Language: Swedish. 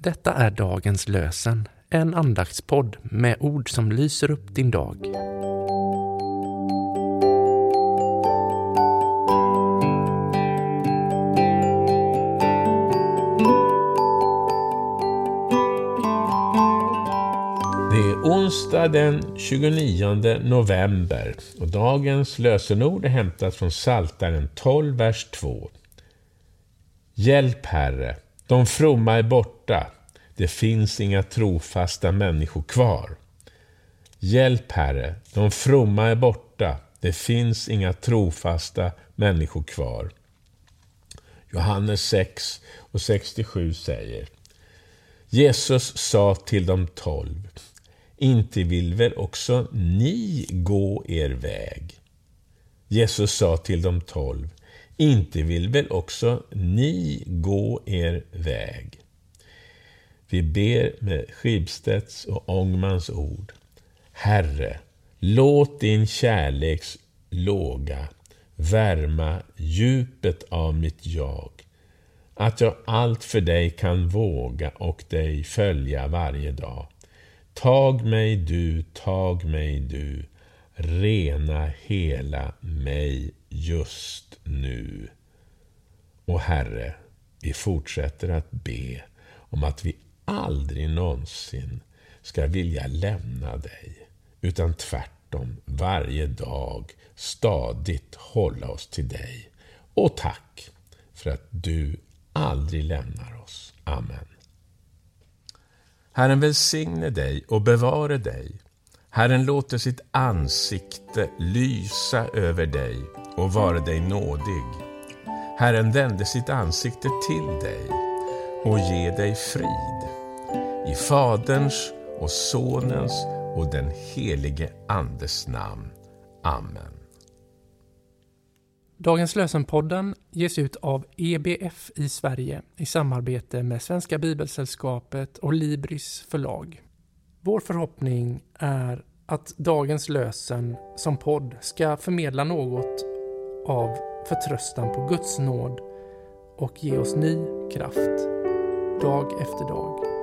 Detta är dagens lösen, en andaktspodd med ord som lyser upp din dag. Det är onsdag den 29 november och dagens lösenord är hämtat från Psaltaren 12, vers 2. Hjälp, Herre, de fromma är borta, det finns inga trofasta människor kvar. Hjälp, Herre, de fromma är borta, det finns inga trofasta människor kvar. Johannes 6 och 67 säger Jesus sa till de tolv inte vill väl också ni gå er väg? Jesus sa till de tolv, inte vill väl också ni gå er väg? Vi ber med Schibsteds och Ångmans ord. Herre, låt din kärleks låga värma djupet av mitt jag, att jag allt för dig kan våga och dig följa varje dag. Tag mig du, tag mig du, rena hela mig just nu. Och Herre, vi fortsätter att be om att vi aldrig någonsin ska vilja lämna dig, utan tvärtom varje dag stadigt hålla oss till dig. Och tack för att du aldrig lämnar oss. Amen. Herren välsigne dig och bevare dig. Herren låter sitt ansikte lysa över dig och vare dig nådig. Herren vände sitt ansikte till dig och ge dig frid. I Faderns och Sonens och den helige Andes namn. Amen. Dagens lösenpodden ges ut av EBF i Sverige i samarbete med Svenska Bibelsällskapet och Libris förlag. Vår förhoppning är att dagens lösen som podd ska förmedla något av förtröstan på Guds nåd och ge oss ny kraft dag efter dag.